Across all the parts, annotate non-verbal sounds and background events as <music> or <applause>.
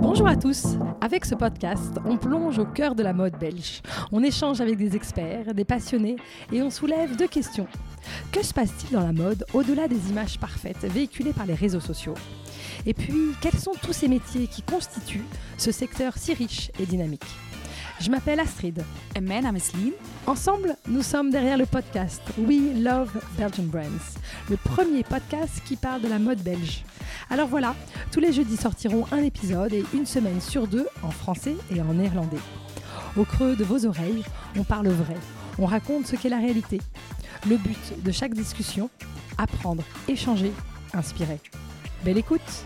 Bonjour à tous. Avec ce podcast, on plonge au cœur de la mode belge. On échange avec des experts, des passionnés et on soulève deux questions. Que se passe-t-il dans la mode au-delà des images parfaites véhiculées par les réseaux sociaux? Et puis, quels sont tous ces métiers qui constituent ce secteur si riche et dynamique? Je m'appelle Astrid. Et Lien. Ensemble, nous sommes derrière le podcast We Love Belgian Brands, le premier podcast qui parle de la mode belge. Alors voilà, tous les jeudis sortiront un épisode et une semaine sur deux en français et en néerlandais. Au creux de vos oreilles, on parle vrai, on raconte ce qu'est la réalité. Le but de chaque discussion, apprendre, échanger, inspirer. Belle écoute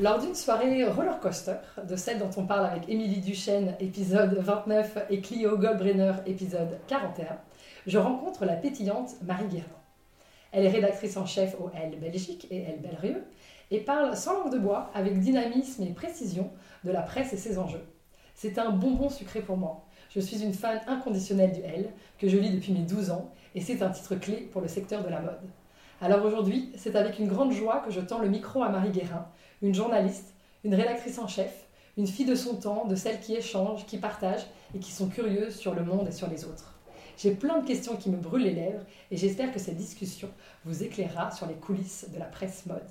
Lors d'une soirée roller coaster, de celle dont on parle avec Émilie Duchesne, épisode 29, et Clio Goldbrenner, épisode 41, je rencontre la pétillante Marie Guérin. Elle est rédactrice en chef au L Belgique et L Belrieux et parle sans langue de bois, avec dynamisme et précision, de la presse et ses enjeux. C'est un bonbon sucré pour moi. Je suis une fan inconditionnelle du L, que je lis depuis mes 12 ans, et c'est un titre clé pour le secteur de la mode. Alors aujourd'hui, c'est avec une grande joie que je tends le micro à Marie Guérin, une journaliste, une rédactrice en chef, une fille de son temps, de celles qui échangent, qui partagent et qui sont curieuses sur le monde et sur les autres. J'ai plein de questions qui me brûlent les lèvres et j'espère que cette discussion vous éclairera sur les coulisses de la presse mode.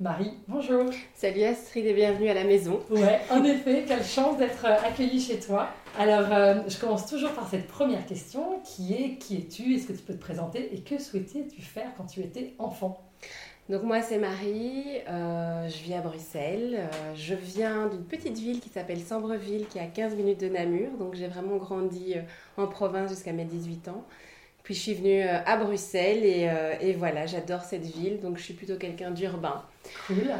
Marie, bonjour. Salut Astrid et bienvenue à la maison. Ouais, <laughs> en effet, quelle chance d'être euh, accueillie chez toi. Alors, euh, je commence toujours par cette première question qui est qui es-tu? Est-ce que tu peux te présenter? Et que souhaitais-tu faire quand tu étais enfant? Donc moi c'est Marie, euh, je vis à Bruxelles. Euh, je viens d'une petite ville qui s'appelle Sambreville qui est à 15 minutes de Namur. Donc j'ai vraiment grandi euh, en province jusqu'à mes 18 ans. Puis je suis venue à Bruxelles et, et voilà, j'adore cette ville. Donc je suis plutôt quelqu'un d'urbain. Cool.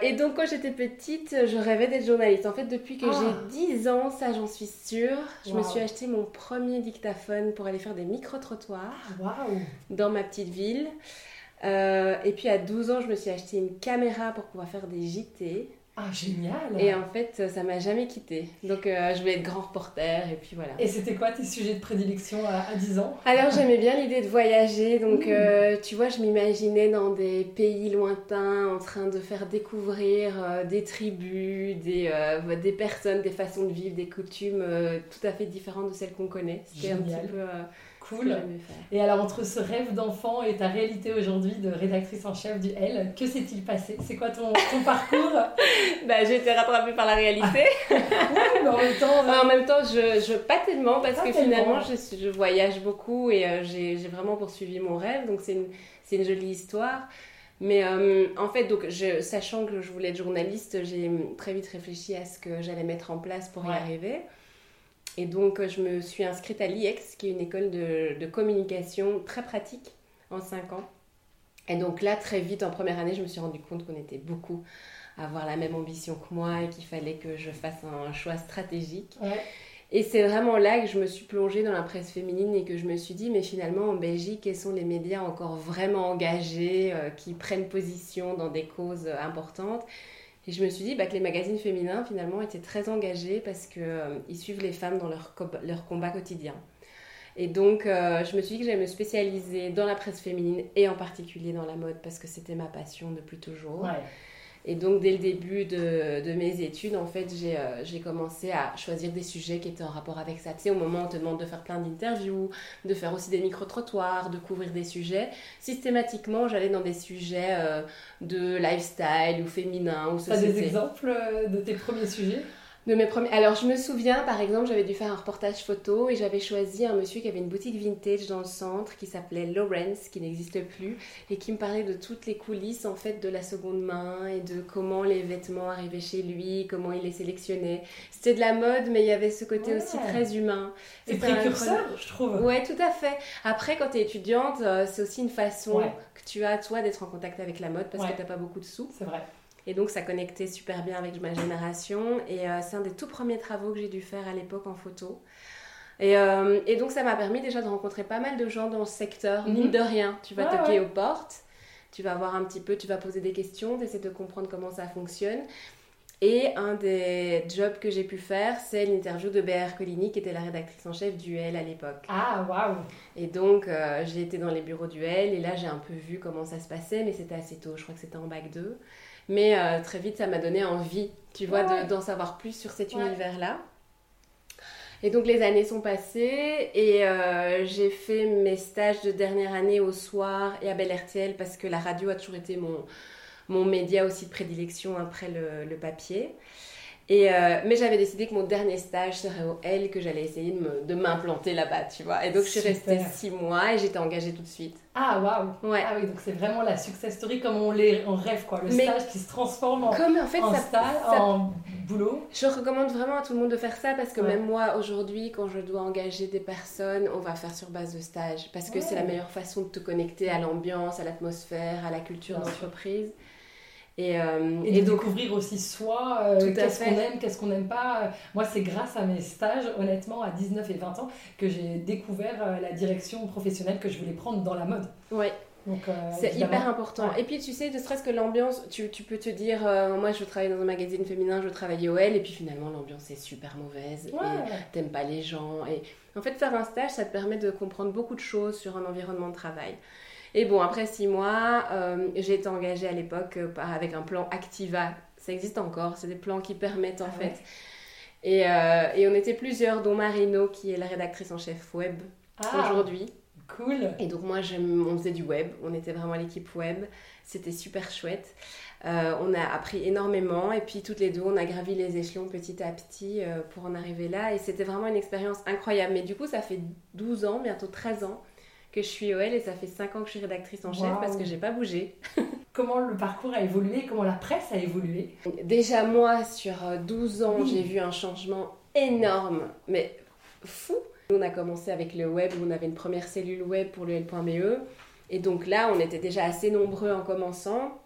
et donc quand j'étais petite, je rêvais d'être journaliste. En fait depuis que j'ai 10 ah. ans, ça j'en suis sûre, je me suis acheté mon premier dictaphone pour aller faire des micro-trottoirs dans ma petite ville. Euh, et puis à 12 ans, je me suis acheté une caméra pour pouvoir faire des JT. Ah, génial Et en fait, ça m'a jamais quitté. Donc, euh, je voulais être grand reporter, et puis voilà. Et c'était quoi tes sujets de prédilection à, 10 ans? Alors, j'aimais bien l'idée de voyager. Donc, euh, tu vois, je m'imaginais dans des pays lointains, en train de faire découvrir des tribus, des, des personnes, des façons de vivre, des coutumes tout à fait différentes de celles qu'on connaît. C'était un petit peu Cool. Et alors, entre ce rêve d'enfant et ta réalité aujourd'hui de rédactrice en chef du L, que s'est-il passé? C'est quoi ton, <laughs> parcours? Bah, J'ai été rattrapée par la réalité. mais en même temps. <laughs> En même temps, je, je pas tellement parce que finalement, je, je, voyage beaucoup et euh, j'ai vraiment poursuivi mon rêve. Donc, c'est une, une, jolie histoire. Mais euh, en fait, donc, je, sachant que je voulais être journaliste, j'ai très vite réfléchi à ce que j'allais mettre en place pour y arriver. Et donc, je me suis inscrite à l'IEX, qui est une école de, communication très pratique en 5 ans. Et donc là, très vite, en première année, je me suis rendu compte qu'on était beaucoup à avoir la même ambition que moi et qu'il fallait que je fasse un choix stratégique. Et c'est vraiment là que je me suis plongée dans la presse féminine et que je me suis dit, mais finalement, en Belgique, quels sont les médias encore vraiment engagés, euh, qui prennent position dans des causes importantes? Et je me suis dit bah, que les magazines féminins, finalement, étaient très engagés parce qu'ils euh, suivent les femmes dans leur, combat quotidien. Et donc, euh, je me suis dit que j'allais me spécialiser dans la presse féminine et en particulier dans la mode parce que c'était ma passion depuis toujours. Et donc, dès le début de, de mes études, en fait, euh, j'ai commencé à choisir des sujets qui étaient en rapport avec ça. Tu sais, au moment où on te demande de faire plein d'interviews, de faire aussi des micro-trottoirs, de couvrir des sujets, systématiquement, j'allais dans des sujets euh, de lifestyle ou féminin ou société. as des exemples euh, de tes premiers sujets? De mes premiers... Alors, je me souviens, par exemple, j'avais dû faire un reportage photo et j'avais choisi un monsieur qui avait une boutique vintage dans le centre qui s'appelait Lawrence, qui n'existe plus, et qui me parlait de toutes les coulisses, en fait, de la seconde main et de comment les vêtements arrivaient chez lui, comment il les sélectionnait. C'était de la mode, mais il y avait ce côté aussi très humain. C'est précurseur, je trouve. Ouais, tout à fait. Après, quand tu es étudiante, euh, c'est aussi une façon que tu as, toi, d'être en contact avec la mode parce que tu pas beaucoup de sous. C'est vrai. Et donc, ça connectait super bien avec ma génération. Et euh, c'est un des tout premiers travaux que j'ai dû faire à l'époque en photo. Et, euh, et donc, ça m'a permis déjà de rencontrer pas mal de gens dans ce secteur, mine mhm. de rien. Tu vas toquer aux portes, tu vas voir un petit peu, tu vas poser des questions, tu essaies de comprendre comment ça fonctionne. Et un des jobs que j'ai pu faire, c'est l'interview de BR Coligny, qui était la rédactrice en chef du L à l'époque. Ah, waouh Et donc, euh, j'ai été dans les bureaux du L, et là, j'ai un peu vu comment ça se passait, mais c'était assez tôt, je crois que c'était en bac 2. Mais euh, très vite, ça m'a donné envie, tu vois, d'en savoir plus sur cet univers-là. Et donc les années sont passées et euh, j'ai fait mes stages de dernière année au soir et à Bel RTL parce que la radio a toujours été mon, mon média aussi de prédilection après le, le papier. Et euh, mais j'avais décidé que mon dernier stage serait au L, que j'allais essayer de m'implanter là-bas, tu vois. Et donc je suis restée six mois et j'étais engagée tout de suite. Ah waouh ouais. Ah oui, donc c'est vraiment la success story comme on, les, on rêve, quoi. Le stage qui se transforme en, comme, en, fait, en stage, en boulot. Je recommande vraiment à tout le monde de faire ça parce que même moi, aujourd'hui, quand je dois engager des personnes, on va faire sur base de stage. Parce que c'est la meilleure façon de te connecter à l'ambiance, à l'atmosphère, à la culture d'entreprise. Et, euh, et, de découvrir aussi soi, euh, qu'est-ce qu'on aime, qu'est-ce qu'on n'aime pas. Moi, c'est grâce à mes stages, honnêtement, à 19 et 20 ans, que j'ai découvert euh, la direction professionnelle que je voulais prendre dans la mode. Ouais. Donc, c'est hyper important. Et puis, tu sais, ne serait-ce que l'ambiance, tu, tu, peux te dire, moi, je travaille dans un magazine féminin, je travaille au L, et puis finalement, l'ambiance est super mauvaise, ouais. et t'aimes pas les gens. Et en fait, faire un stage, ça te permet de comprendre beaucoup de choses sur un environnement de travail. Et bon, après six mois, euh, j'ai été engagée à l'époque euh, avec un plan Activa. Ça existe encore, c'est des plans qui permettent en ah fait. Et, euh, et, on était plusieurs, dont Marino, qui est la rédactrice en chef web ah, aujourd'hui. Cool. Et donc moi, on faisait du web, on était vraiment l'équipe web. C'était super chouette. on a appris énormément et puis toutes les deux, on a gravi les échelons petit à petit pour en arriver là. Et c'était vraiment une expérience incroyable. Mais du coup, ça fait 12 ans, bientôt 13 ans que je suis OL et ça fait 5 ans que je suis rédactrice en chef parce que j'ai pas bougé. <laughs> comment le parcours a évolué Comment la presse a évolué Déjà, moi, sur 12 euh, ans, j'ai vu un changement énorme, mais fou. On a commencé avec le web, où on avait une première cellule web pour le L.be. Et donc là, on était déjà assez nombreux en commençant.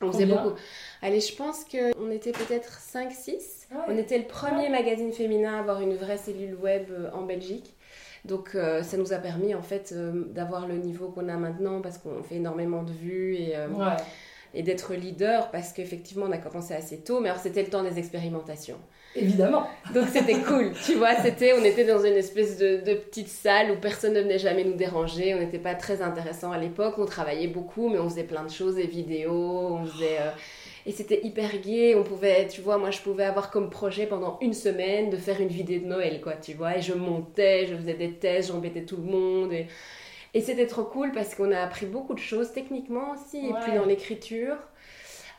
On faisait beaucoup. Allez, je pense qu'on était peut-être 5-6. Ah on était le premier magazine féminin à avoir une vraie cellule web euh, en Belgique. Donc euh, ça nous a permis en fait euh, d'avoir le niveau qu'on a maintenant parce qu'on fait énormément de vues et, euh, et d'être leader parce qu'effectivement on a commencé assez tôt, mais alors c'était le temps des expérimentations. Évidemment. Donc c'était <laughs> cool, tu vois, c'était, on était dans une espèce de, de, petite salle où personne ne venait jamais nous déranger, on n'était pas très intéressant à l'époque, on travaillait beaucoup, mais on faisait plein de choses, des vidéos, on faisait... Et c'était hyper gai. On pouvait, tu vois, moi je pouvais avoir comme projet pendant une semaine de faire une vidéo de Noël, quoi, tu vois. Et je montais, je faisais des tests, j'embêtais tout le monde. Et, et c'était trop cool parce qu'on a appris beaucoup de choses techniquement aussi, et puis dans l'écriture.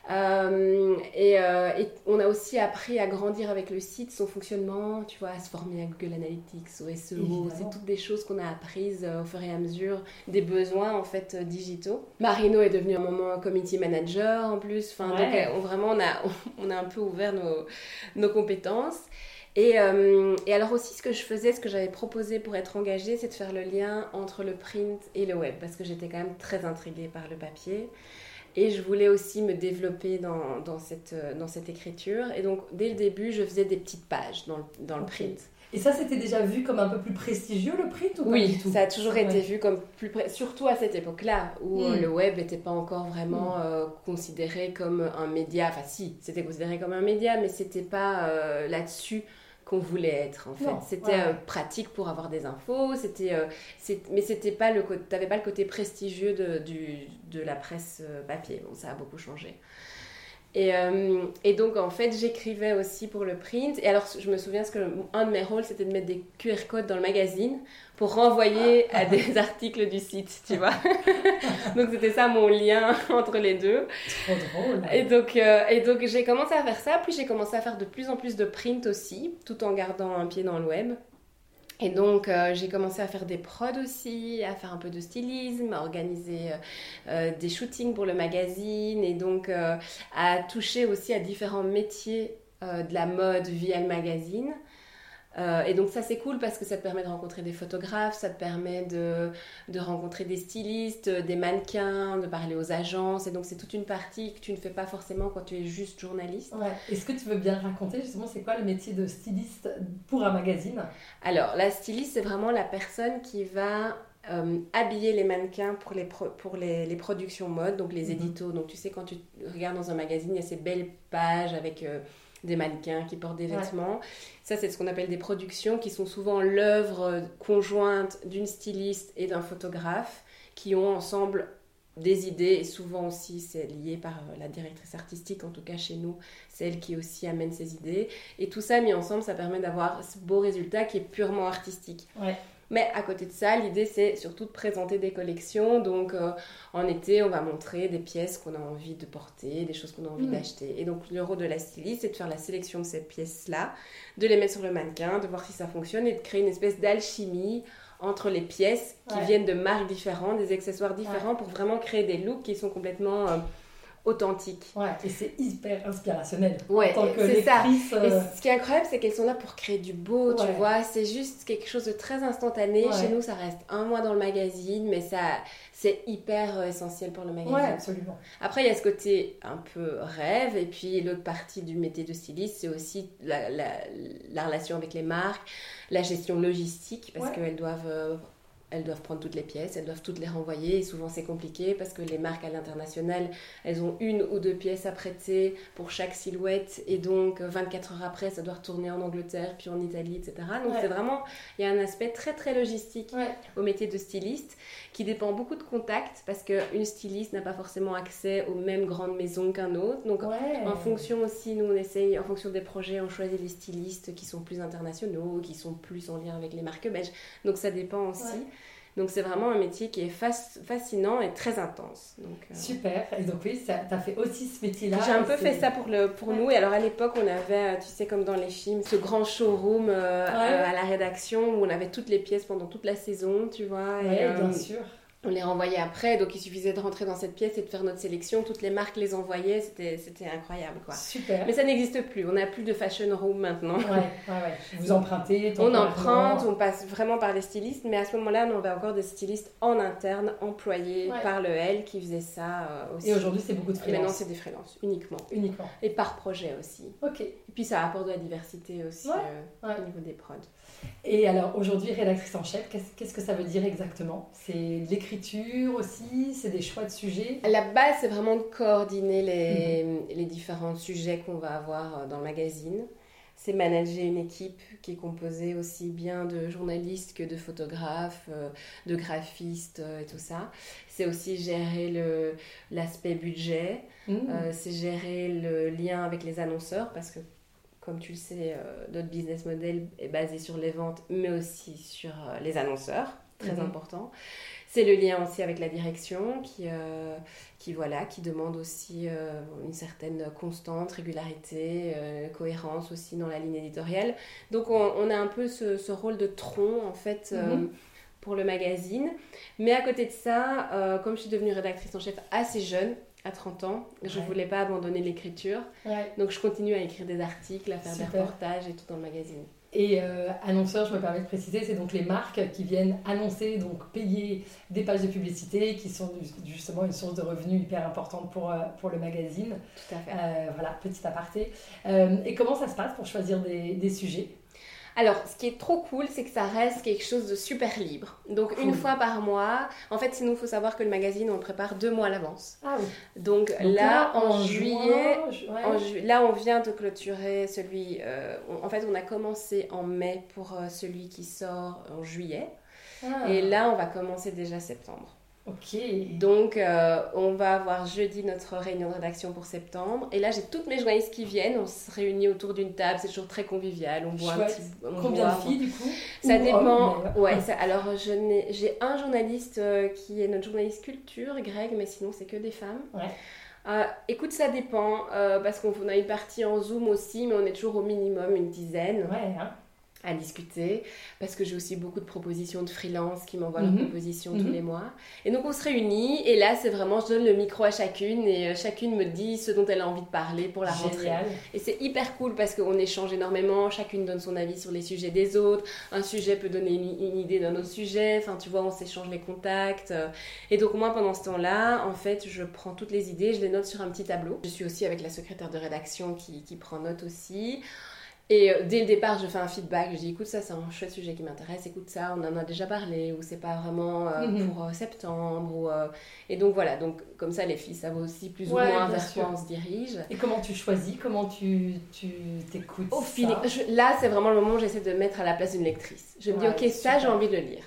Euh, euh, et, on a aussi appris à grandir avec le site, son fonctionnement, tu vois, à se former à Google Analytics, au SEO. C'est toutes des choses qu'on a apprises euh, au fur et à mesure des besoins en fait digitaux. Marino est devenu un moment community manager en plus. Enfin, donc vraiment on a, <laughs> on a un peu ouvert nos, nos compétences. Et, et, alors aussi, ce que je faisais, ce que j'avais proposé pour être engagée, c'est de faire le lien entre le print et le web, parce que j'étais quand même très intriguée par le papier. Et je voulais aussi me développer dans, dans, cette, euh, dans cette écriture. Et donc, dès le début, je faisais des petites pages dans le, dans le print. Et ça, c'était déjà vu comme un peu plus prestigieux, le print ou pas Oui, du tout? ça a toujours été vu comme plus surtout à cette époque-là, où euh, hmm. le web n'était pas encore vraiment hmm. euh, considéré comme un média. Enfin, si, c'était considéré comme un média, mais c'était pas là-dessus qu'on voulait être en fait. C'était euh, pratique pour avoir des infos, c'était, mais c'était pas le t'avais pas le côté prestigieux de, du, de la presse euh, papier. Bon, ça a beaucoup changé. Et, et, donc, en fait, j'écrivais aussi pour le print. Et alors, je me souviens que un de mes rôles, c'était de mettre des QR codes dans le magazine pour renvoyer à des <laughs> articles du site, tu vois. <laughs> donc c'était ça mon lien <laughs> entre les deux. Trop drôle. Et donc, euh, et donc j'ai commencé à faire ça, puis j'ai commencé à faire de plus en plus de print aussi, tout en gardant un pied dans le web. Et donc euh, j'ai commencé à faire des prods aussi, à faire un peu de stylisme, à organiser euh, des shootings pour le magazine et donc à toucher aussi à différents métiers de la mode via le magazine. Euh, et donc ça c'est cool parce que ça te permet de rencontrer des photographes, ça te permet de, de rencontrer des stylistes, des mannequins, de parler aux agences. Et donc c'est toute une partie que tu ne fais pas forcément quand tu es juste journaliste. Ouais. Est-ce que tu veux bien raconter justement c'est quoi le métier de styliste pour un magazine? Alors la styliste c'est vraiment la personne qui va euh, habiller les mannequins pour les, pour les, les, productions mode, donc les mhm. éditos. Donc tu sais quand tu regardes dans un magazine il y a ces belles pages avec... Euh, des mannequins qui portent des vêtements. Ça, c'est ce qu'on appelle des productions qui sont souvent l'œuvre conjointe d'une styliste et d'un photographe qui ont ensemble des idées. Et souvent aussi c'est lié par euh, la directrice artistique en tout cas chez nous c'est elle qui aussi amène ses idées. Et tout ça mis ensemble ça permet d'avoir ce beau résultat qui est purement artistique mais à côté de ça l'idée c'est surtout de présenter des collections. Donc euh, en été on va montrer des pièces qu'on a envie de porter des choses qu'on a envie mm. d'acheter. Et donc le rôle de la styliste c'est de faire la sélection de ces pièces là de les mettre sur le mannequin de voir si ça fonctionne et de créer une espèce d'alchimie entre les pièces qui viennent de marques différentes, des accessoires différents pour vraiment créer des looks qui sont complètement euh, authentiques. Ouais, et c'est hyper inspirationnel. Ouais, c'est ça. Et euh, ce qui est incroyable, c'est qu'elles sont là pour créer du beau, tu vois. C'est juste quelque chose de très instantané. Chez nous, ça reste un mois dans le magazine, mais ça, c'est hyper euh, essentiel pour le magazine. Ouais, absolument. Après, il y a ce côté un peu rêve, et puis l'autre partie du métier de styliste, c'est aussi la, la, relation avec les marques, la gestion logistique, parce qu'elles doivent euh, elles doivent prendre toutes les pièces, elles doivent toutes les renvoyer. Et souvent, c'est compliqué parce que les marques à l'international, elles ont une ou deux pièces à prêter pour chaque silhouette. Et donc, 24 heures après, ça doit retourner en Angleterre, puis en Italie, etc. Donc, c'est vraiment, il y a un aspect très, très logistique au métier de styliste qui dépend beaucoup de contacts parce qu'une styliste n'a pas forcément accès aux mêmes grandes maisons qu'un autre. Donc, en fonction aussi, nous, on essaye, en fonction des projets, on choisit les stylistes qui sont plus internationaux, qui sont plus en lien avec les marques belges. Donc, ça dépend aussi. Donc c'est vraiment un métier qui est fascinant et très intense. Donc, euh, Super. Et donc oui, tu as fait aussi ce métier-là. J'ai un peu fait ça pour, le, pour nous. Et alors à l'époque, on avait, euh, tu sais, comme dans les films, ce grand showroom euh, à la rédaction où on avait toutes les pièces pendant toute la saison, tu vois. Oui, bien sûr on les renvoyait après, donc il suffisait de rentrer dans cette pièce et de faire notre sélection. Toutes les marques les envoyaient, c'était incroyable. Quoi. Super. Mais ça n'existe plus, on n'a plus de fashion room maintenant. Ouais, ouais, ouais. <laughs> Vous empruntez On emprunte, on passe vraiment par les stylistes, mais à ce moment-là, on avait encore des stylistes en interne, employés par le L, qui faisaient ça euh, aussi. Et aujourd'hui, c'est beaucoup de freelance Maintenant, c'est des freelances, uniquement. Uniquement. Et par projet aussi. Ok. Et puis ça apporte de la diversité aussi euh, au niveau des prods. Et alors aujourd'hui, rédactrice en chef, qu'est-ce que ça veut dire exactement? C'est l'écriture aussi? C'est des choix de sujets? La base, c'est vraiment de coordonner les, mhm. les différents sujets qu'on va avoir euh, dans le magazine. C'est manager une équipe qui est composée aussi bien de journalistes que de photographes, euh, de graphistes euh, et tout ça. C'est aussi gérer l'aspect budget, mhm. c'est gérer le lien avec les annonceurs parce que comme tu le sais, euh, notre business model est basé sur les ventes, mais aussi sur euh, les annonceurs, très mhm. important. C'est le lien aussi avec la direction qui, euh, qui, voilà, qui demande aussi une certaine constante, régularité, cohérence aussi dans la ligne éditoriale. Donc on, a un peu ce, rôle de tronc en fait. Mhm. Pour le magazine. Mais à côté de ça, comme je suis devenue rédactrice en chef assez jeune, à 30 ans. Je ne voulais pas abandonner l'écriture. Donc je continue à écrire des articles, à faire des reportages et tout dans le magazine. Et euh, annonceur, je me permets de préciser, c'est donc les marques qui viennent annoncer, donc payer des pages de publicité qui sont justement une source de revenus hyper importante pour, euh, pour le magazine. Tout à fait. Euh, voilà, petit aparté. et comment ça se passe pour choisir des, des sujets? Alors, ce qui est trop cool, c'est que ça reste quelque chose de super libre. Donc, une fois par mois, en fait, sinon, il faut savoir que le magazine, on le prépare deux mois à l'avance. Ah oui. Donc, là, en, juillet, là, on vient de clôturer celui. Euh, en fait, on a commencé en mai pour euh, celui qui sort en juillet. Ah. Et là, on va commencer déjà septembre. Ok. Donc, euh, on va avoir jeudi notre réunion de rédaction pour septembre. Et là, j'ai toutes mes journalistes qui viennent. On se réunit autour d'une table. C'est toujours très convivial. On boit un petit. Combien de filles, du coup Ça dépend. ouais, alors, j'ai un journaliste euh, qui est notre journaliste culture, Greg, mais sinon, c'est que des femmes. Ouais. Euh, écoute, ça dépend, parce qu'on a une partie en Zoom aussi, mais on est toujours au minimum une dizaine. Ouais, hein à discuter parce que j'ai aussi beaucoup de propositions de freelance qui m'envoient leurs mhm. propositions tous mhm. les mois. Et donc on se réunit et là c'est vraiment je donne le micro à chacune et euh, chacune me dit ce dont elle a envie de parler pour la rentrée. Et c'est hyper cool parce qu'on échange énormément, chacune donne son avis sur les sujets des autres, un sujet peut donner une, idée d'un autre sujet, enfin tu vois on s'échange les contacts. Et donc moi pendant ce temps-là en fait je prends toutes les idées, je les note sur un petit tableau. Je suis aussi avec la secrétaire de rédaction qui, qui prend note aussi. Et euh, dès le départ, je fais un feedback. Je dis écoute, ça, c'est un chouette sujet qui m'intéresse. Écoute, ça, on en a déjà parlé. Ou c'est pas vraiment euh, mhm. pour euh, septembre. Ou, Et donc voilà. Donc, comme ça, les filles savent aussi plus ou moins vers quoi on se dirige. Et comment tu choisis? Comment tu t'écoutes Au Là, c'est vraiment le moment où j'essaie de mettre à la place d'une lectrice. Je me dis ok, ça, j'ai envie de le lire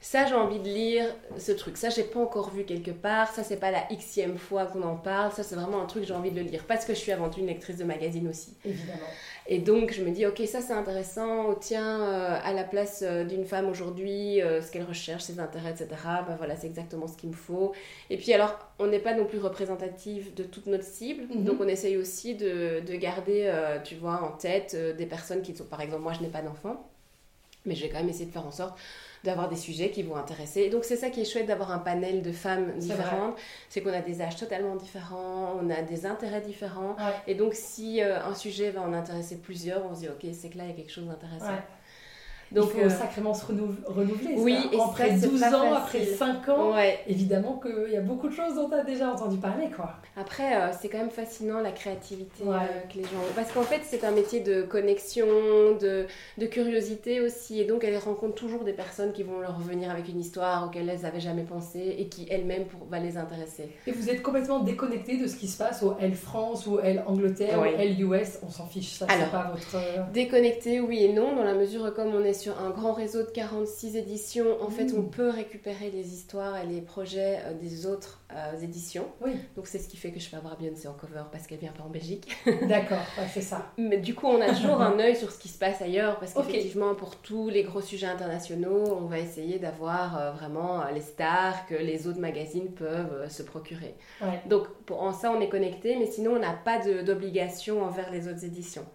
ça j'ai envie de lire ce truc, ça j'ai pas encore vu quelque part, ça c'est pas la xème fois qu'on en parle, ça c'est vraiment un truc j'ai envie de le lire parce que je suis avant tout une lectrice de magazine aussi. Évidemment. Et donc je me dis ok ça c'est intéressant, oh, tiens euh, à la place euh, d'une femme aujourd'hui, euh, ce qu'elle recherche, ses intérêts, etc. Ben voilà c'est exactement ce qu'il me faut. Et puis alors on n'est pas non plus représentatif de toute notre cible, mhm. donc on essaye aussi de, de garder tu vois en tête des personnes qui sont par exemple moi je n'ai pas d'enfant, mais je vais quand même essayer de faire en sorte d'avoir des sujets qui vont intéresser. donc c'est ça qui est chouette d'avoir un panel de femmes différentes, c'est qu'on a des âges totalement différents, on a des intérêts différents. Et donc si euh, un sujet va en intéresser plusieurs, on se dit ok c'est que là il y a quelque chose d'intéressant. Donc, il faut euh, sacrément se renouveler. Oui, et après 12 ans, après 5 ans, évidemment qu'il y a beaucoup de choses dont tu as déjà entendu parler. quoi. Après, euh, c'est quand même fascinant la créativité euh, que les gens ont. Parce qu'en fait, c'est un métier de connexion, de, de, curiosité aussi. Et donc, elles rencontrent toujours des personnes qui vont leur revenir avec une histoire auquel elles n'avaient jamais pensé et qui elles-mêmes va les intéresser. Et vous êtes complètement déconnecté de ce qui se passe au L France ou L Angleterre ou L US On s'en fiche, ça, c'est pas votre. Déconnecté, oui et non, dans la mesure comme on est sur un grand réseau de 46 éditions, en fait, on mmh. peut récupérer les histoires et les projets euh, des autres euh, éditions. Oui. Donc, c'est ce qui fait que je fais avoir Beyoncé en cover parce qu'elle vient pas en Belgique. <laughs> D'accord, c'est ça. Mais du coup, on a toujours un <laughs> œil sur ce qui se passe ailleurs parce qu'effectivement, pour tous les gros sujets internationaux, on va essayer d'avoir euh, vraiment les stars que les autres magazines peuvent se procurer. Donc, pour, en ça, on est connecté, mais sinon, on n'a pas d'obligation envers les autres éditions.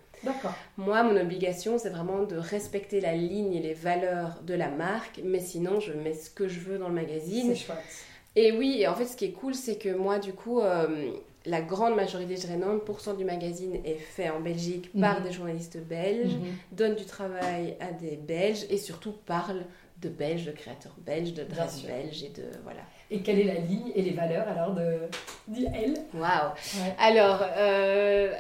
Moi, mon obligation, c'est vraiment de respecter la ligne et les valeurs de la marque, mais sinon, je mets ce que je veux dans le magazine. C'est chouette. Et oui, et en fait, ce qui est cool, c'est que moi, du coup, euh, la grande majorité, je dirais 90% du magazine est fait en Belgique par mhm. des journalistes belges, mhm. donne du travail à des Belges et surtout parle de Belges, de créateurs belges, de dress belges et de voilà. Et quelle est la ligne et les valeurs alors de du L Waouh Alors, euh,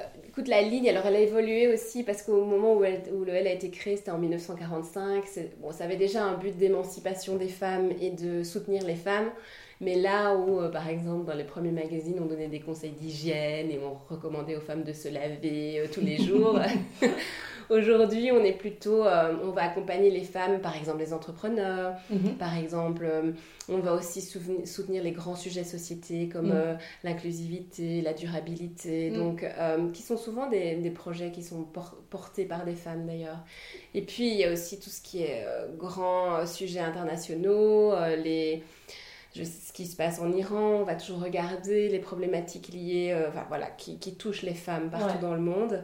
la ligne, alors elle a évolué aussi parce qu'au moment où, où, le L a été créé, c'était en 1945. Bon, ça avait déjà un but d'émancipation des femmes et de soutenir les femmes. Mais là où, euh, par exemple, dans les premiers magazines, on donnait des conseils d'hygiène et on recommandait aux femmes de se laver euh, tous les <laughs> jours, <laughs> Aujourd'hui, on est plutôt, euh, on va accompagner les femmes, par exemple les entrepreneurs, mhm. par exemple, euh, on va aussi soutenir les grands sujets société comme mhm. euh, l'inclusivité, la durabilité, mhm. donc qui sont souvent des, des projets qui sont portés par des femmes d'ailleurs. Et puis il y a aussi tout ce qui est grands sujets internationaux, les ce qui se passe en Iran, on va toujours regarder les problématiques liées, enfin, voilà, qui, qui, touchent les femmes partout dans le monde.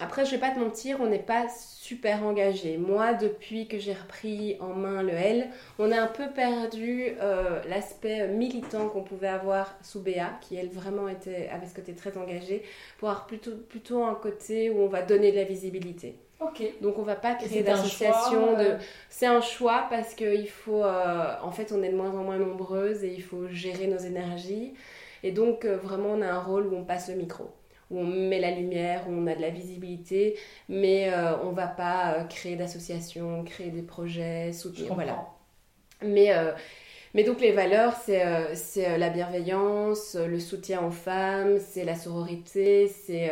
Après, je vais pas te mentir, on n'est pas super engagé. Moi, depuis que j'ai repris en main le L, on a un peu perdu euh, l'aspect militant qu'on pouvait avoir sous Béa, qui elle vraiment était, avait ce côté très engagé, pour avoir plutôt, plutôt un côté où on va donner de la visibilité. Ok. Donc on va pas créer d'association. De... C'est un choix parce qu'il faut, euh, en fait, on est de moins en moins nombreuses et il faut gérer nos énergies. Et donc euh, vraiment, on a un rôle où on passe le micro où on met la lumière, où on a de la visibilité, mais euh, on va pas euh, créer d'associations, créer des projets, soutenir. Voilà. Mais, euh, mais donc les valeurs, c'est la bienveillance, le soutien aux femmes, c'est la sororité, c'est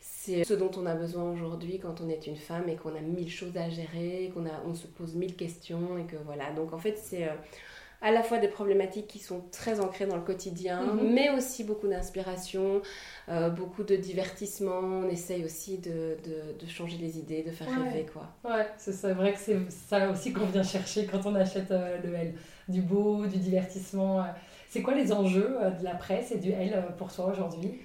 c'est ce dont on a besoin aujourd'hui quand on est une femme et qu'on a mille choses à gérer, qu'on on se pose mille questions et que voilà. Donc en fait, c'est à la fois des problématiques qui sont très ancrées dans le quotidien, mhm. mais aussi beaucoup d'inspiration, euh, beaucoup de divertissement. On essaye aussi de, de, changer les idées, de faire rêver. Quoi. Ouais, c'est vrai que c'est ça aussi qu'on vient chercher quand on achète euh, le L. Du beau, du divertissement. Euh. C'est quoi les enjeux de la presse et du L pour toi aujourd'hui?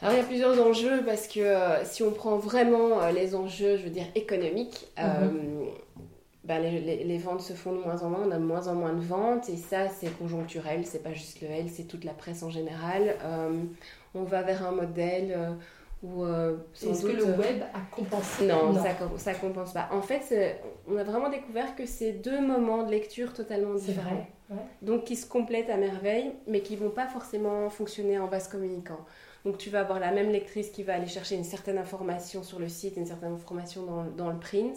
Alors il y a plusieurs enjeux parce que si on prend vraiment les enjeux, je veux dire économiques, mhm. Bah, les, ventes se font de moins en moins, on a de moins en moins de ventes et ça c'est conjoncturel, c'est pas juste le L, c'est toute la presse en général. Euh, on va vers un modèle euh, où. Euh, Est-ce que le web a compensé? Non, Ça, ça compense pas. En fait, on a vraiment découvert que c'est deux moments de lecture totalement différents. Vrai, Donc qui se complètent à merveille, mais qui vont pas forcément fonctionner en base communicant. Donc tu vas avoir la même lectrice qui va aller chercher une certaine information sur le site, une certaine information dans, dans le print,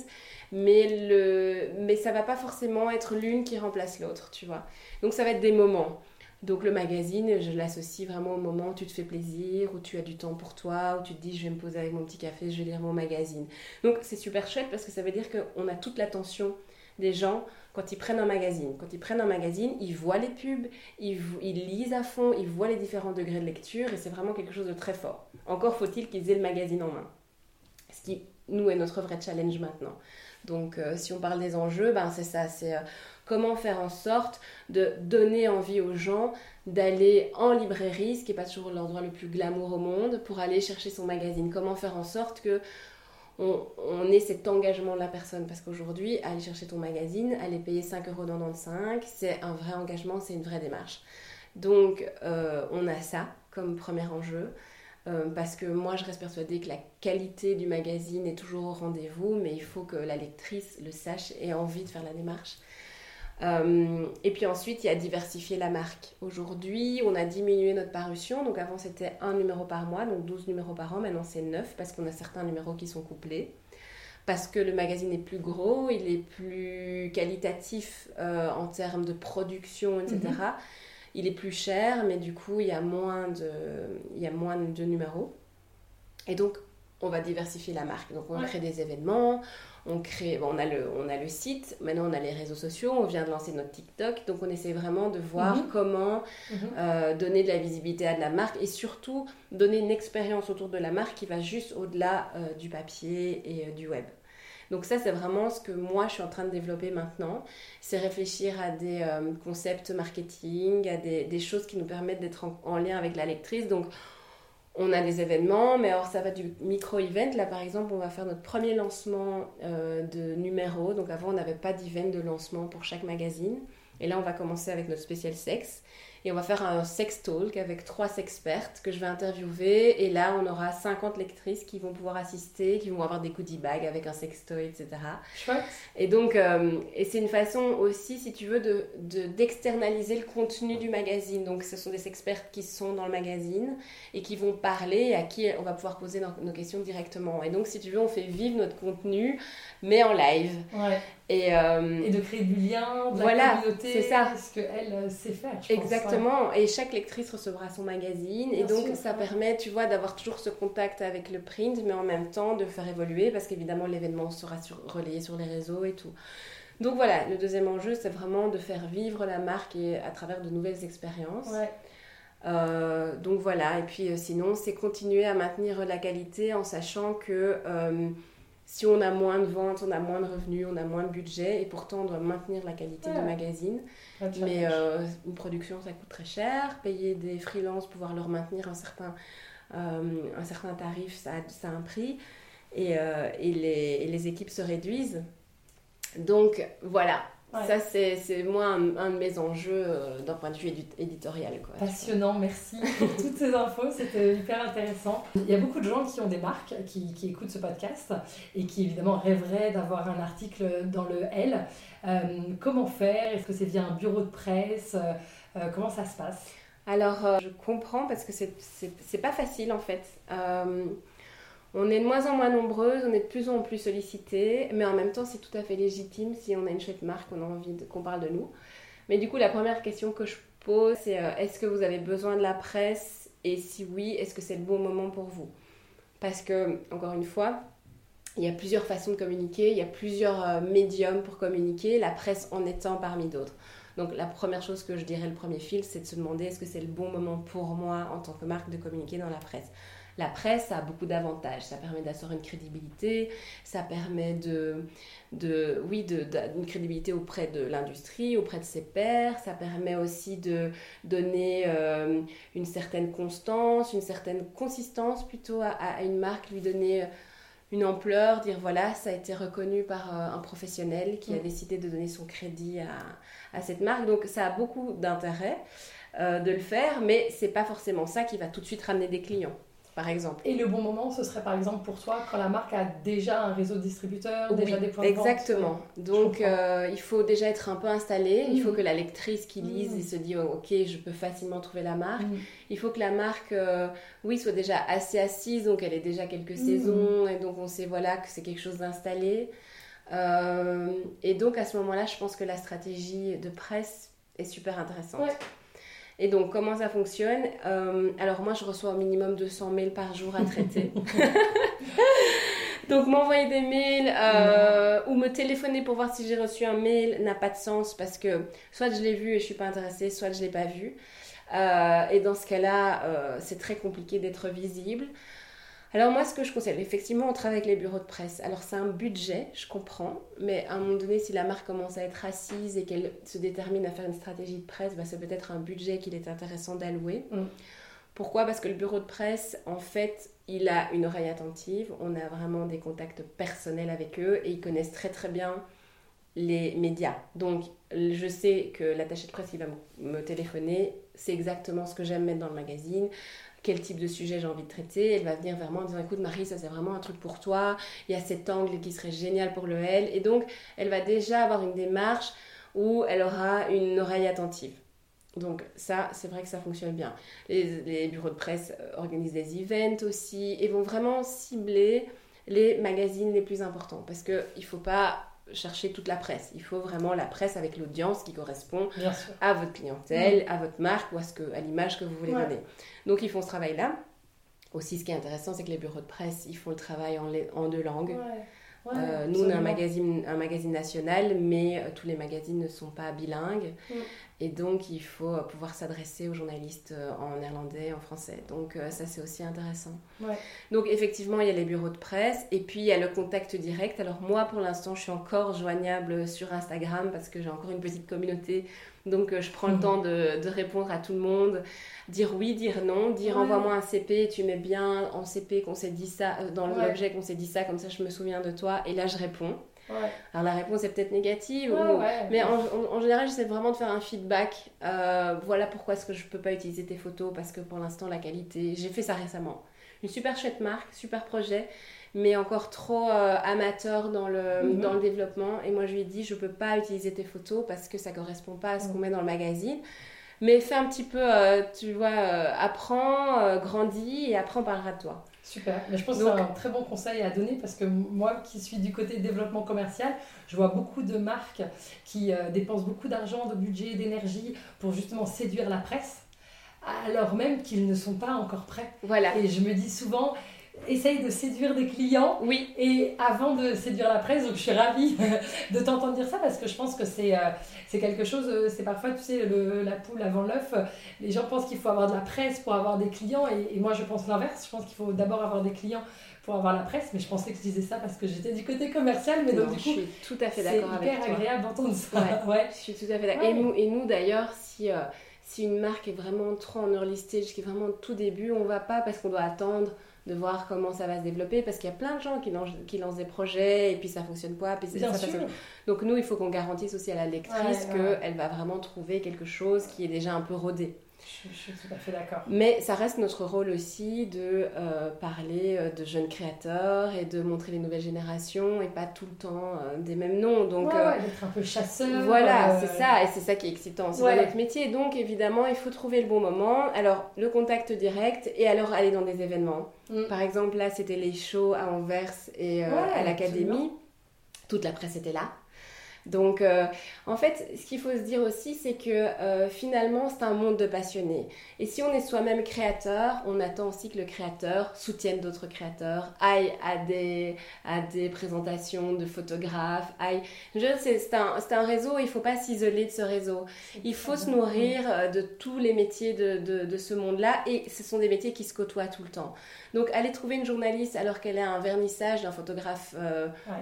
mais, le, mais ça va pas forcément être l'une qui remplace l'autre, tu vois. Donc ça va être des moments. Donc le magazine, je l'associe vraiment au moment où tu te fais plaisir, où tu as du temps pour toi, où tu te dis je vais me poser avec mon petit café, je vais lire mon magazine. Donc c'est super chouette parce que ça veut dire qu'on a toute l'attention des gens quand ils prennent un magazine. Quand ils prennent un magazine, ils voient les pubs, ils, lisent à fond, ils voient les différents degrés de lecture et c'est vraiment quelque chose de très fort. Encore faut-il qu'ils aient le magazine en main. Ce qui, nous, est notre vrai challenge maintenant. Donc euh, si on parle des enjeux, ben, c'est ça, c'est... Euh, Comment faire en sorte de donner envie aux gens d'aller en librairie, ce qui n'est pas toujours l'endroit le plus glamour au monde, pour aller chercher son magazine Comment faire en sorte que on, ait cet engagement de la personne Parce qu'aujourd'hui, aller chercher ton magazine, aller payer 5,95€, c'est un vrai engagement, c'est une vraie démarche. Donc, euh, on a ça comme premier enjeu. Euh, parce que moi, je reste persuadée que la qualité du magazine est toujours au rendez-vous, mais il faut que la lectrice le sache et ait envie de faire la démarche. Euh, et puis ensuite, il y a diversifier la marque. Aujourd'hui, on a diminué notre parution. Donc avant, c'était un numéro par mois, donc 12 numéros par an. Maintenant, c'est 9 parce qu'on a certains numéros qui sont couplés. Parce que le magazine est plus gros, il est plus qualitatif euh, en termes de production, etc. Mhm. Il est plus cher, mais du coup, il y a moins de, il y a moins de numéros. Et donc, on va diversifier la marque. Donc, on crée des événements, on crée, on, a le, on a le site, maintenant on a les réseaux sociaux, on vient de lancer notre TikTok, donc on essaie vraiment de voir mhm. comment mhm. Euh, donner de la visibilité à de la marque et surtout donner une expérience autour de la marque qui va juste au-delà euh, du papier et euh, du web. Donc ça, c'est vraiment ce que moi, je suis en train de développer maintenant. C'est réfléchir à des concepts marketing, à des, choses qui nous permettent d'être en, en, lien avec la lectrice. Donc on a des événements, mais alors ça va du micro-event. Là, par exemple, on va faire notre premier lancement euh, de numéro. Donc avant, on n'avait pas d'event de lancement pour chaque magazine. Et là, on va commencer avec notre spécial sexe. Et on va faire un sex talk avec trois expertes que je vais interviewer. Et là, on aura 50 lectrices qui vont pouvoir assister, qui vont avoir des goodie bags avec un sextoy, etc. Chouette. Et donc, euh, et c'est une façon aussi, si tu veux, de, d'externaliser le contenu du magazine. Donc, ce sont des expertes qui sont dans le magazine et qui vont parler, à qui on va pouvoir poser nos, questions directement. Et donc, si tu veux, on fait vivre notre contenu, mais en live. Ouais. Et, euh, et, de créer du lien, de voilà, la communauté, c'est ça. ce qu'elle euh, sait faire. Exactement, et chaque lectrice recevra son magazine, et donc ça permet, tu vois, d'avoir toujours ce contact avec le print, mais en même temps de faire évoluer, parce qu'évidemment l'événement sera sur, relayé sur les réseaux et tout. Donc voilà, le deuxième enjeu, c'est vraiment de faire vivre la marque et à travers de nouvelles expériences. Ouais. Euh, donc voilà, et puis sinon, c'est continuer à maintenir la qualité en sachant que si on a moins de ventes, on a moins de revenus, on a moins de budget, et pourtant on doit maintenir la qualité du magazine. Mais euh, une production, ça coûte très cher. Payer des freelances, pouvoir leur maintenir un certain, euh, un certain tarif, ça, ça a un prix. Et, euh, et, les, et les équipes se réduisent. Donc voilà, ça, c'est moi un, de mes enjeux euh, d'un point de vue éditorial. Quoi, Passionnant, merci pour <laughs> toutes ces infos, c'était hyper intéressant. Il y a beaucoup de gens qui ont des marques, qui, qui écoutent ce podcast et qui évidemment rêveraient d'avoir un article dans le L. Euh, comment faire? Est-ce que c'est via un bureau de presse? Euh, Comment ça se passe? Alors, je comprends parce que c'est pas facile en fait. On est de moins en moins nombreuses, on est de plus en plus sollicitées, mais en même temps, c'est tout à fait légitime si on a une chouette marque, on a envie qu'on parle de nous. Mais du coup, la première question que je pose, c'est euh, est-ce que vous avez besoin de la presse? Et si oui, est-ce que c'est le bon moment pour vous? Parce que, encore une fois, il y a plusieurs façons de communiquer, il y a plusieurs euh, médiums pour communiquer, la presse en étant parmi d'autres. Donc la première chose que je dirais, le premier fil, c'est de se demander est-ce que c'est le bon moment pour moi en tant que marque de communiquer dans la presse? La presse a beaucoup d'avantages. Ça permet d'assurer une crédibilité, ça permet de, de oui, de, une crédibilité auprès de l'industrie, auprès de ses pairs. Ça permet aussi de donner euh, une certaine constance, une certaine consistance plutôt à, une marque, lui donner euh, une ampleur, dire voilà, ça a été reconnu par euh, un professionnel qui a mm. décidé de donner son crédit à, à cette marque. Donc ça a beaucoup d'intérêt de le faire, mais c'est pas forcément ça qui va tout de suite ramener des clients. Par exemple. Et le bon moment, ce serait par exemple pour toi quand la marque a déjà un réseau de distributeurs, déjà des points de vente. Exactement. Donc euh, il faut déjà être un peu installé. Il faut mm. que la lectrice qui lise mm. et se dit oh, ok, je peux facilement trouver la marque. Mm. Il faut que la marque, euh, oui, soit déjà assez assise, donc elle ait déjà quelques saisons et donc on sait voilà que c'est quelque chose d'installé. Euh, et donc à ce moment-là, je pense que la stratégie de presse est super intéressante. Et donc, comment ça fonctionne euh, Alors, moi, je reçois au minimum 200 mails par jour à traiter. <laughs> donc, m'envoyer des mails euh, ou me téléphoner pour voir si j'ai reçu un mail n'a pas de sens parce que soit je l'ai vu et je suis pas intéressée, soit je l'ai pas vu. et dans ce cas-là, c'est très compliqué d'être visible. Alors moi, ce que je conseille, effectivement, on travaille avec les bureaux de presse. Alors c'est un budget, je comprends, mais à un moment donné, si la marque commence à être assise et qu'elle se détermine à faire une stratégie de presse, bah, c'est peut-être un budget qu'il est intéressant d'allouer. Mm. Pourquoi? Parce que le bureau de presse, en fait, il a une oreille attentive, on a vraiment des contacts personnels avec eux et ils connaissent très très bien les médias. Donc, je sais que l'attaché de presse, il va me téléphoner, c'est exactement ce que j'aime mettre dans le magazine quel type de sujet j'ai envie de traiter. Elle va venir vers moi en disant écoute Marie, ça c'est vraiment un truc pour toi, il y a cet angle qui serait génial pour le L. Et donc elle va déjà avoir une démarche où elle aura une oreille attentive. Donc ça, c'est vrai que ça fonctionne bien. Les, bureaux de presse euh, organisent des events aussi et vont vraiment cibler les magazines les plus importants parce qu'il ne faut pas chercher toute la presse. Il faut vraiment la presse avec l'audience qui correspond à votre clientèle, mm. à votre marque ou à, ce que, à l'image que vous voulez donner. Donc ils font ce travail-là. Aussi, ce qui est intéressant, c'est que les bureaux de presse, ils font le travail en, en deux langues. Euh, nous, on a un magazine, un magazine national, mais euh, tous les magazines ne sont pas bilingues. Mm. Et donc, il faut euh, pouvoir s'adresser aux journalistes en néerlandais, en français. Donc, ça, c'est aussi intéressant. Donc, effectivement, il y a les bureaux de presse et puis il y a le contact direct. Alors, moi, pour l'instant, je suis encore joignable sur Instagram parce que j'ai encore une petite communauté donc euh, je prends le mm. temps de, répondre à tout le monde, dire oui, dire non, dire envoie-moi un CP, tu mets bien en CP qu'on s'est dit ça, euh, dans l'objet qu'on s'est dit ça, comme ça je me souviens de toi, et là je réponds. Alors la réponse est peut-être négative, mais en, général j'essaie vraiment de faire un feedback. Euh, voilà pourquoi est-ce que je peux pas utiliser tes photos parce que pour l'instant la qualité, j'ai fait ça récemment. Une super chouette marque, super projet, mais encore trop euh, amateur dans le, mhm. dans le développement. Et moi, je lui ai dit, je peux pas utiliser tes photos parce que ça correspond pas à ce qu'on met dans le magazine. Mais fais un petit peu, euh, tu vois, euh, apprends, grandis et apprends parlera de toi. Super, mais je pense que c'est un très bon conseil à donner parce que moi qui suis du côté développement commercial, je vois beaucoup de marques qui dépensent beaucoup d'argent, de budget, d'énergie pour justement séduire la presse alors même qu'ils ne sont pas encore prêts. Voilà. Et je me dis souvent, essaye de séduire des clients. Oui. Et avant de séduire la presse, donc je suis ravie <laughs> de t'entendre dire ça parce que je pense que c'est euh, c'est quelque chose, euh, c'est parfois, tu sais, le, la poule avant l'œuf. Les gens pensent qu'il faut avoir de la presse pour avoir des clients et, moi je pense l'inverse. Je pense qu'il faut d'abord avoir des clients pour avoir la presse, mais je pensais que je disais ça parce que j'étais du côté commercial, mais donc du coup, je suis tout à fait d'accord avec toi. C'est hyper agréable d'entendre ça. <laughs> Ouais, Je suis tout à fait d'accord. Et nous, et nous d'ailleurs, si euh, si une marque est vraiment trop en early stage, qui est vraiment tout début, on va pas parce qu'on doit attendre de voir comment ça va se développer parce qu'il y a plein de gens qui lancent, qui lancent des projets et puis ça fonctionne pas. Puis ça, Donc nous, il faut qu'on garantisse aussi à la lectrice qu'elle va vraiment trouver quelque chose qui est déjà un peu rodé. Je, suis tout à fait d'accord. Mais ça reste notre rôle aussi de euh, parler euh, de jeunes créateurs et de montrer les nouvelles générations et pas tout le temps euh, des mêmes noms. Donc, ouais, d'être un peu chasseur. Voilà, c'est ça, et c'est ça qui est excitant. C'est notre métier. Donc évidemment, il faut trouver le bon moment. Alors, le contact direct et alors aller dans des événements. Mm. Par exemple, là, c'était les shows à Anvers et à l'Académie. Toute la presse était là. Donc, euh, en fait, ce qu'il faut se dire aussi, c'est que euh, finalement, c'est un monde de passionnés. Et si on est soi-même créateur, on attend aussi que le créateur soutienne d'autres créateurs, aille à des, à des présentations de photographes, aille... C'est un, un, réseau, il ne faut pas s'isoler de ce réseau. Il faut se nourrir euh, de tous les métiers de, de, de ce monde-là, et ce sont des métiers qui se côtoient tout le temps. Donc, aller trouver une journaliste alors qu'elle a un vernissage d'un photographe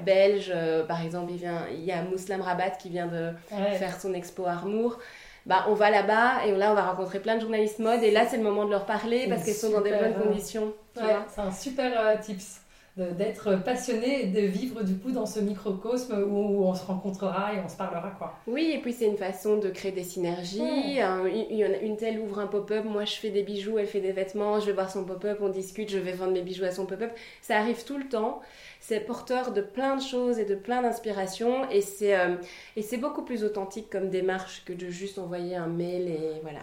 belge, par exemple, il, vient, il y a Rabat qui vient de faire son expo Armour. Bah, on va là-bas et là on va rencontrer plein de journalistes mode et là c'est le moment de leur parler parce qu'elles sont dans des bonnes conditions. c'est un super euh, tips. D'être passionné de vivre du coup dans ce microcosme où on se rencontrera et on se parlera quoi. Oui, et puis c'est une façon de créer des synergies. il y en a une telle ouvre un pop-up, moi je fais des bijoux, elle fait des vêtements, je vais voir son pop-up, on discute, je vais vendre mes bijoux à son pop-up. Ça arrive tout le temps. C'est porteur de plein de choses et de plein d'inspirations et c'est euh, et c'est beaucoup plus authentique comme démarche que de juste envoyer un mail et voilà.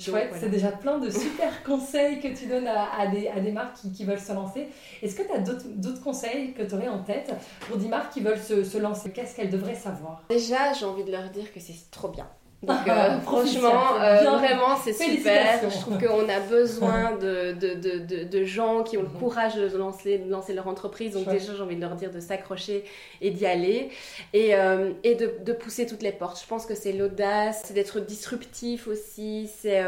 Chouette, c'est déjà plein de super <laughs> conseils que tu donnes à, des, à des, marques qui, qui, veulent se lancer. Est-ce que tu as d'autres conseils que tu aurais en tête pour des marques qui veulent se, se lancer? Qu'est-ce qu'elles devraient savoir? Déjà, j'ai envie de leur dire que c'est trop bien. Donc euh, franchement, euh, vraiment, c'est super. Je trouve qu'on a besoin <laughs> de, de, de, de, gens qui ont le mhm. courage de lancer, de lancer leur entreprise. Donc déjà, j'ai envie de leur dire de s'accrocher et d'y aller. Et, euh, et de, pousser toutes les portes. Je pense que c'est l'audace, c'est d'être disruptif aussi, c'est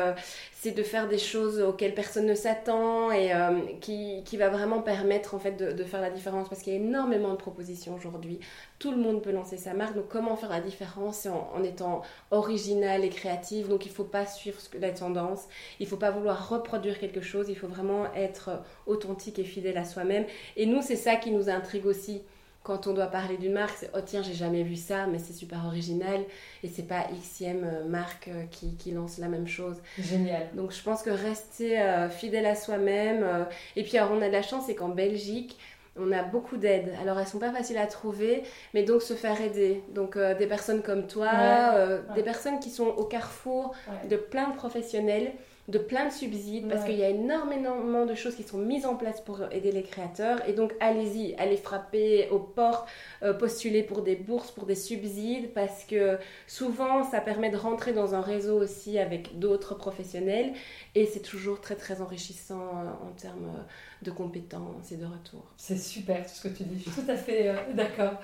c'est de faire des choses auxquelles personne ne s'attend et euh, qui, qui, va vraiment permettre en fait de, faire la différence parce qu'il y a énormément de propositions aujourd'hui. Tout le monde peut lancer sa marque, donc comment faire la différence en, en étant original et créatif? Donc il ne faut pas suivre la tendance, il ne faut pas vouloir reproduire quelque chose, il faut vraiment être authentique et fidèle à soi-même. Et nous, c'est ça qui nous intrigue aussi quand on doit parler d'une marque, c'est oh tiens, j'ai jamais vu ça, mais c'est super original et c'est pas Xème euh, marque euh, qui, qui, lance la même chose. Génial. Donc je pense que rester euh, fidèle à soi-même. et puis alors on a de la chance, c'est qu'en Belgique, on a beaucoup d'aides. Alors elles sont pas faciles à trouver, mais donc se faire aider. Donc des personnes comme toi, des personnes qui sont au carrefour de plein de professionnels de plein de subsides parce qu'il y a énormément de choses qui sont mises en place pour aider les créateurs. Et donc, allez-y, allez frapper aux portes, euh, postuler pour des bourses, pour des subsides parce que souvent, ça permet de rentrer dans un réseau aussi avec d'autres professionnels et c'est toujours très, très enrichissant euh, en termes euh, de compétences et de retour. C'est super tout ce que tu dis, je suis tout à fait d'accord.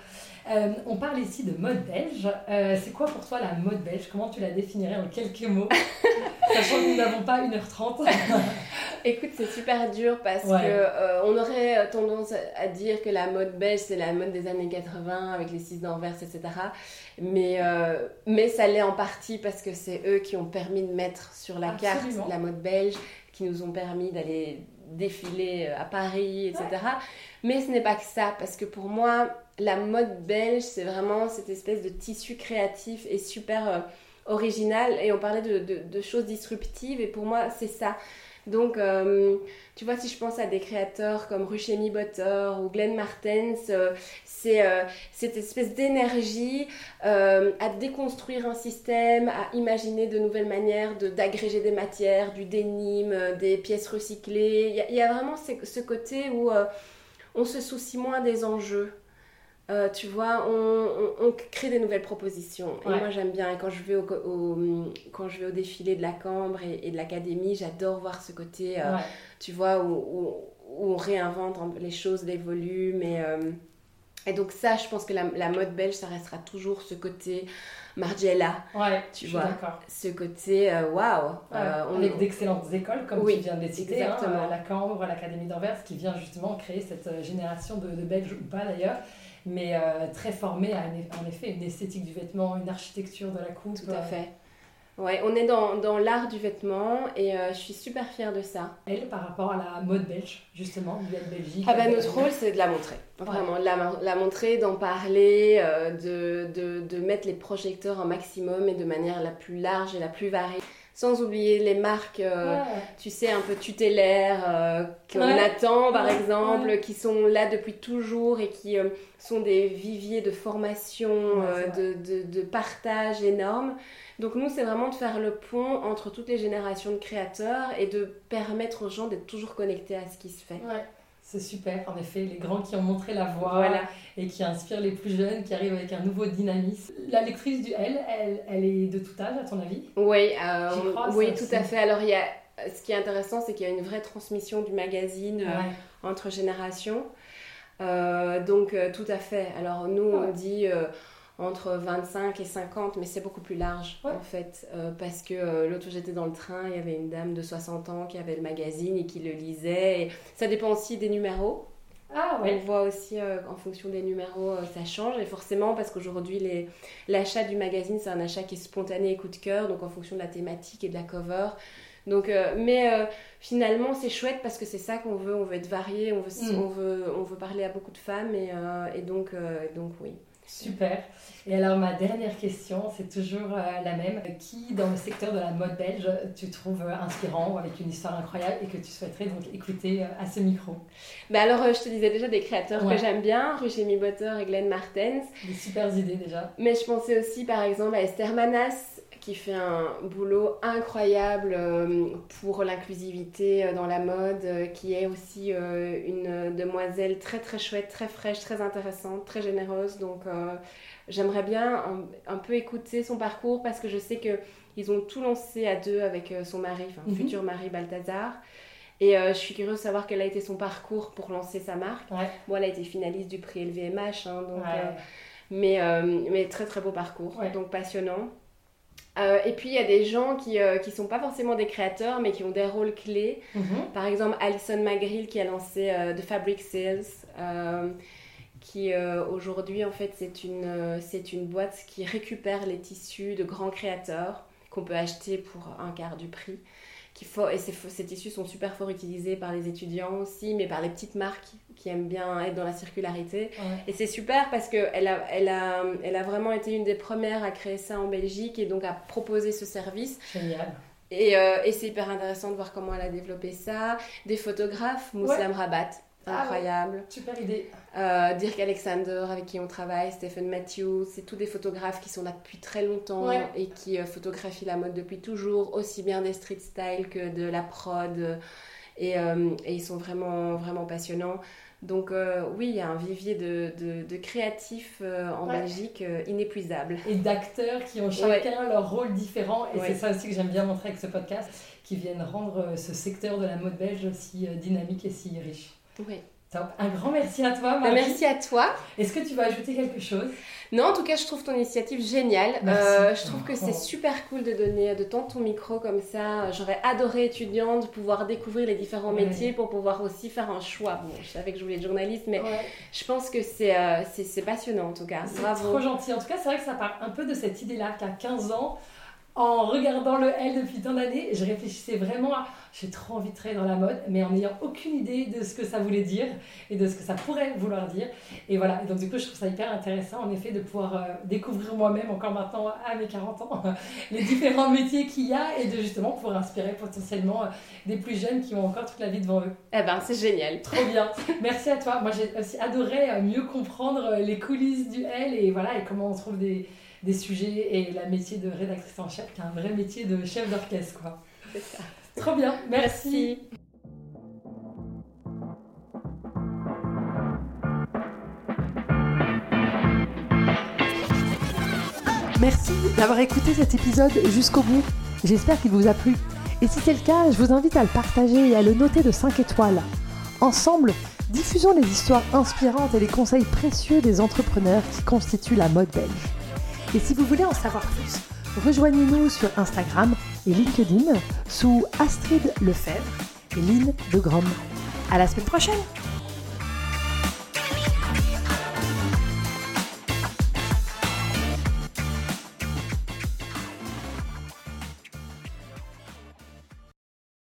on parle ici de mode belge. c'est quoi pour toi la mode belge? Comment tu la définirais en quelques mots? <laughs> Sachant que nous n'avons pas 1h30. <laughs> Écoute, c'est super dur parce qu'on que euh, on aurait tendance à dire que la mode belge, c'est la mode des années 80 avec les six d'Anvers, etc. Mais, euh, mais ça l'est en partie parce que c'est eux qui ont permis de mettre sur la carte la mode belge, qui nous ont permis d'aller défiler à Paris, etc. Mais ce n'est pas que ça, parce que pour moi, la mode belge, c'est vraiment cette espèce de tissu créatif et super... Euh, original et on parlait de, choses disruptives et pour moi c'est ça. Donc, euh, tu vois, si je pense à des créateurs comme Ruchemi Butter ou Glenn Martens, euh, c'est euh, cette espèce d'énergie à déconstruire un système, à imaginer de nouvelles manières d'agréger des matières, du dénime, des pièces recyclées. Il y, a vraiment ce côté où on se soucie moins des enjeux. Euh, tu vois, on, crée des nouvelles propositions. Et moi, j'aime bien. Et quand je vais au, quand je vais au défilé de la Cambre et, de l'Académie, j'adore voir ce côté, euh, tu vois, où, on réinvente les choses, les volumes. Et, euh, et donc, ça, je pense que la, mode belge, ça restera toujours ce côté Margiela. Ouais, tu vois. Ce côté, waouh. Wow, avec d'excellentes écoles, comme tu viens de les citer, hein, la Cambre, l'Académie d'Anvers, qui vient justement créer cette génération de, de Belges ou pas d'ailleurs mais euh, très formé à en effet une esthétique du vêtement, une architecture de la coupe. Tout à fait. Ouais, on est dans, dans l'art du vêtement et euh, je suis super fière de ça. Elle, par rapport à la mode belge, justement, de Belgique. Ah bah, notre rôle, c'est de la montrer. Vraiment, la, la montrer, d'en parler, euh, de, de, de, mettre les projecteurs en maximum et de manière la plus large et la plus variée sans oublier les marques, euh, tu sais, un peu tutélaires, euh, qu'on attend par exemple, qui sont là depuis toujours et qui euh, sont des viviers de formation, de, de, de, partage énorme. Donc nous, c'est vraiment de faire le pont entre toutes les générations de créateurs et de permettre aux gens d'être toujours connectés à ce qui se fait. C'est super, en effet, les grands qui ont montré la voie et qui inspirent les plus jeunes, qui arrivent avec un nouveau dynamisme. La lectrice du L, elle, elle est de tout âge, à ton avis? Oui, euh, oui tout à fait. Alors, il y a, ce qui est intéressant, c'est qu'il y a une vraie transmission du magazine euh, entre générations. Euh, donc, tout à fait. Alors, nous, on dit entre 25 et 50, mais c'est beaucoup plus large en fait. Euh, parce que euh, l'autre j'étais dans le train, il y avait une dame de 60 ans qui avait le magazine et qui le lisait. Et ça dépend aussi des numéros. Ah ouais. On voit aussi euh, en fonction des numéros, ça change. Et forcément, parce qu'aujourd'hui, l'achat du magazine, c'est un achat qui est spontané et coup de cœur. Donc en fonction de la thématique et de la cover, Donc, mais finalement, c'est chouette parce que c'est ça qu'on veut. On veut être varié, on veut, mm. on veut, on veut parler à beaucoup de femmes et, et donc, donc oui. Super. Et alors ma dernière question, c'est toujours euh, la même. Qui dans le secteur de la mode belge tu trouves euh, inspirant ou avec une histoire incroyable et que tu souhaiterais donc écouter euh, à ce micro? Bah Alors je te disais déjà des créateurs que j'aime bien, Rugemi Botter et Glenn Martens. Des super idées déjà. Mais je pensais aussi par exemple à Esther Manas qui fait un boulot incroyable pour l'inclusivité dans la mode, qui est aussi une demoiselle très très chouette, très fraîche, très intéressante, très généreuse. Donc j'aimerais bien un, peu écouter son parcours parce que je sais qu'ils ont tout lancé à deux avec euh, son mari, enfin, mhm. futur mari Balthazar. Et euh, je suis curieuse de savoir quel a été son parcours pour lancer sa marque. Moi, elle a été finaliste du prix LVMH, hein, donc, euh, mais, mais très très beau parcours, donc passionnant. Et puis il y a des gens qui ne sont pas forcément des créateurs, mais qui ont des rôles clés. Mhm. Par exemple, Alison McGrill qui a lancé The Fabric Sales qui euh, aujourd'hui en fait c'est une, euh, c'est une boîte qui récupère les tissus de grands créateurs qu'on peut acheter pour un quart du prix. Qui faut, et ces, ces, tissus sont super fort utilisés par les étudiants aussi, mais par les petites marques qui aiment bien être dans la circularité. Et c'est super parce qu'elle a, elle a, elle a vraiment été une des premières à créer ça en Belgique et donc à proposer ce service. Génial. Et, euh, et c'est hyper intéressant de voir comment elle a développé ça. Des photographes, Mouslam Rabat, ah incroyable. super idée. Euh, Dirk Alexander, avec qui on travaille, Stephen Matthews, c'est tous des photographes qui sont là depuis très longtemps et qui euh, photographient la mode depuis toujours, aussi bien des street style que de la prod. Et, euh, et ils sont vraiment, vraiment passionnants. Donc oui, il y a un vivier de, de, créatifs en Belgique inépuisable. Et d'acteurs qui ont chacun leur rôle différent. Et c'est ça aussi que j'aime bien montrer avec ce podcast, qui viennent rendre ce secteur de la mode belge si dynamique et si riche. Oui. Un grand merci à toi, Marie. Merci à toi. Est-ce que tu vas ajouter quelque chose? Non, en tout cas, je trouve ton initiative géniale. Euh, je trouve que c'est super cool de donner de temps ton micro comme ça. J'aurais adoré, étudiante, de pouvoir découvrir les différents métiers pour pouvoir aussi faire un choix. Bon, je savais que je voulais être journaliste, mais je pense que euh, c'est c'est passionnant en tout cas. C'est trop gentil. En tout cas, c'est vrai que ça part un peu de cette idée-là qu'à 15 ans, en regardant le L depuis tant d'années, je réfléchissais vraiment à j'ai trop envie de travailler dans la mode, mais en n'ayant aucune idée de ce que ça voulait dire et de ce que ça pourrait vouloir dire. Et voilà, et donc du coup, je trouve ça hyper intéressant en effet de pouvoir euh, découvrir moi-même, encore maintenant à mes 40 ans, <laughs> les différents métiers qu'il y a et de justement pouvoir inspirer potentiellement euh, des plus jeunes qui ont encore toute la vie devant eux. Eh ben, c'est génial. <laughs> Trop bien. Merci à toi. Moi, j'ai aussi adoré euh, mieux comprendre les coulisses du L et voilà, et comment on trouve des des sujets et la métier de rédactrice en chef, qui est un vrai métier de chef d'orchestre. quoi. C'est ça. Trop bien, merci. Merci d'avoir écouté cet épisode jusqu'au bout. J'espère qu'il vous a plu. Et si c'est le cas, je vous invite à le partager et à le noter de 5 étoiles. Ensemble, diffusons les histoires inspirantes et les conseils précieux des entrepreneurs qui constituent la mode belge. Et si vous voulez en savoir plus, rejoignez-nous sur Instagram et LinkedIn sous Astrid Lefebvre et Lynn de Grom. À la semaine prochaine!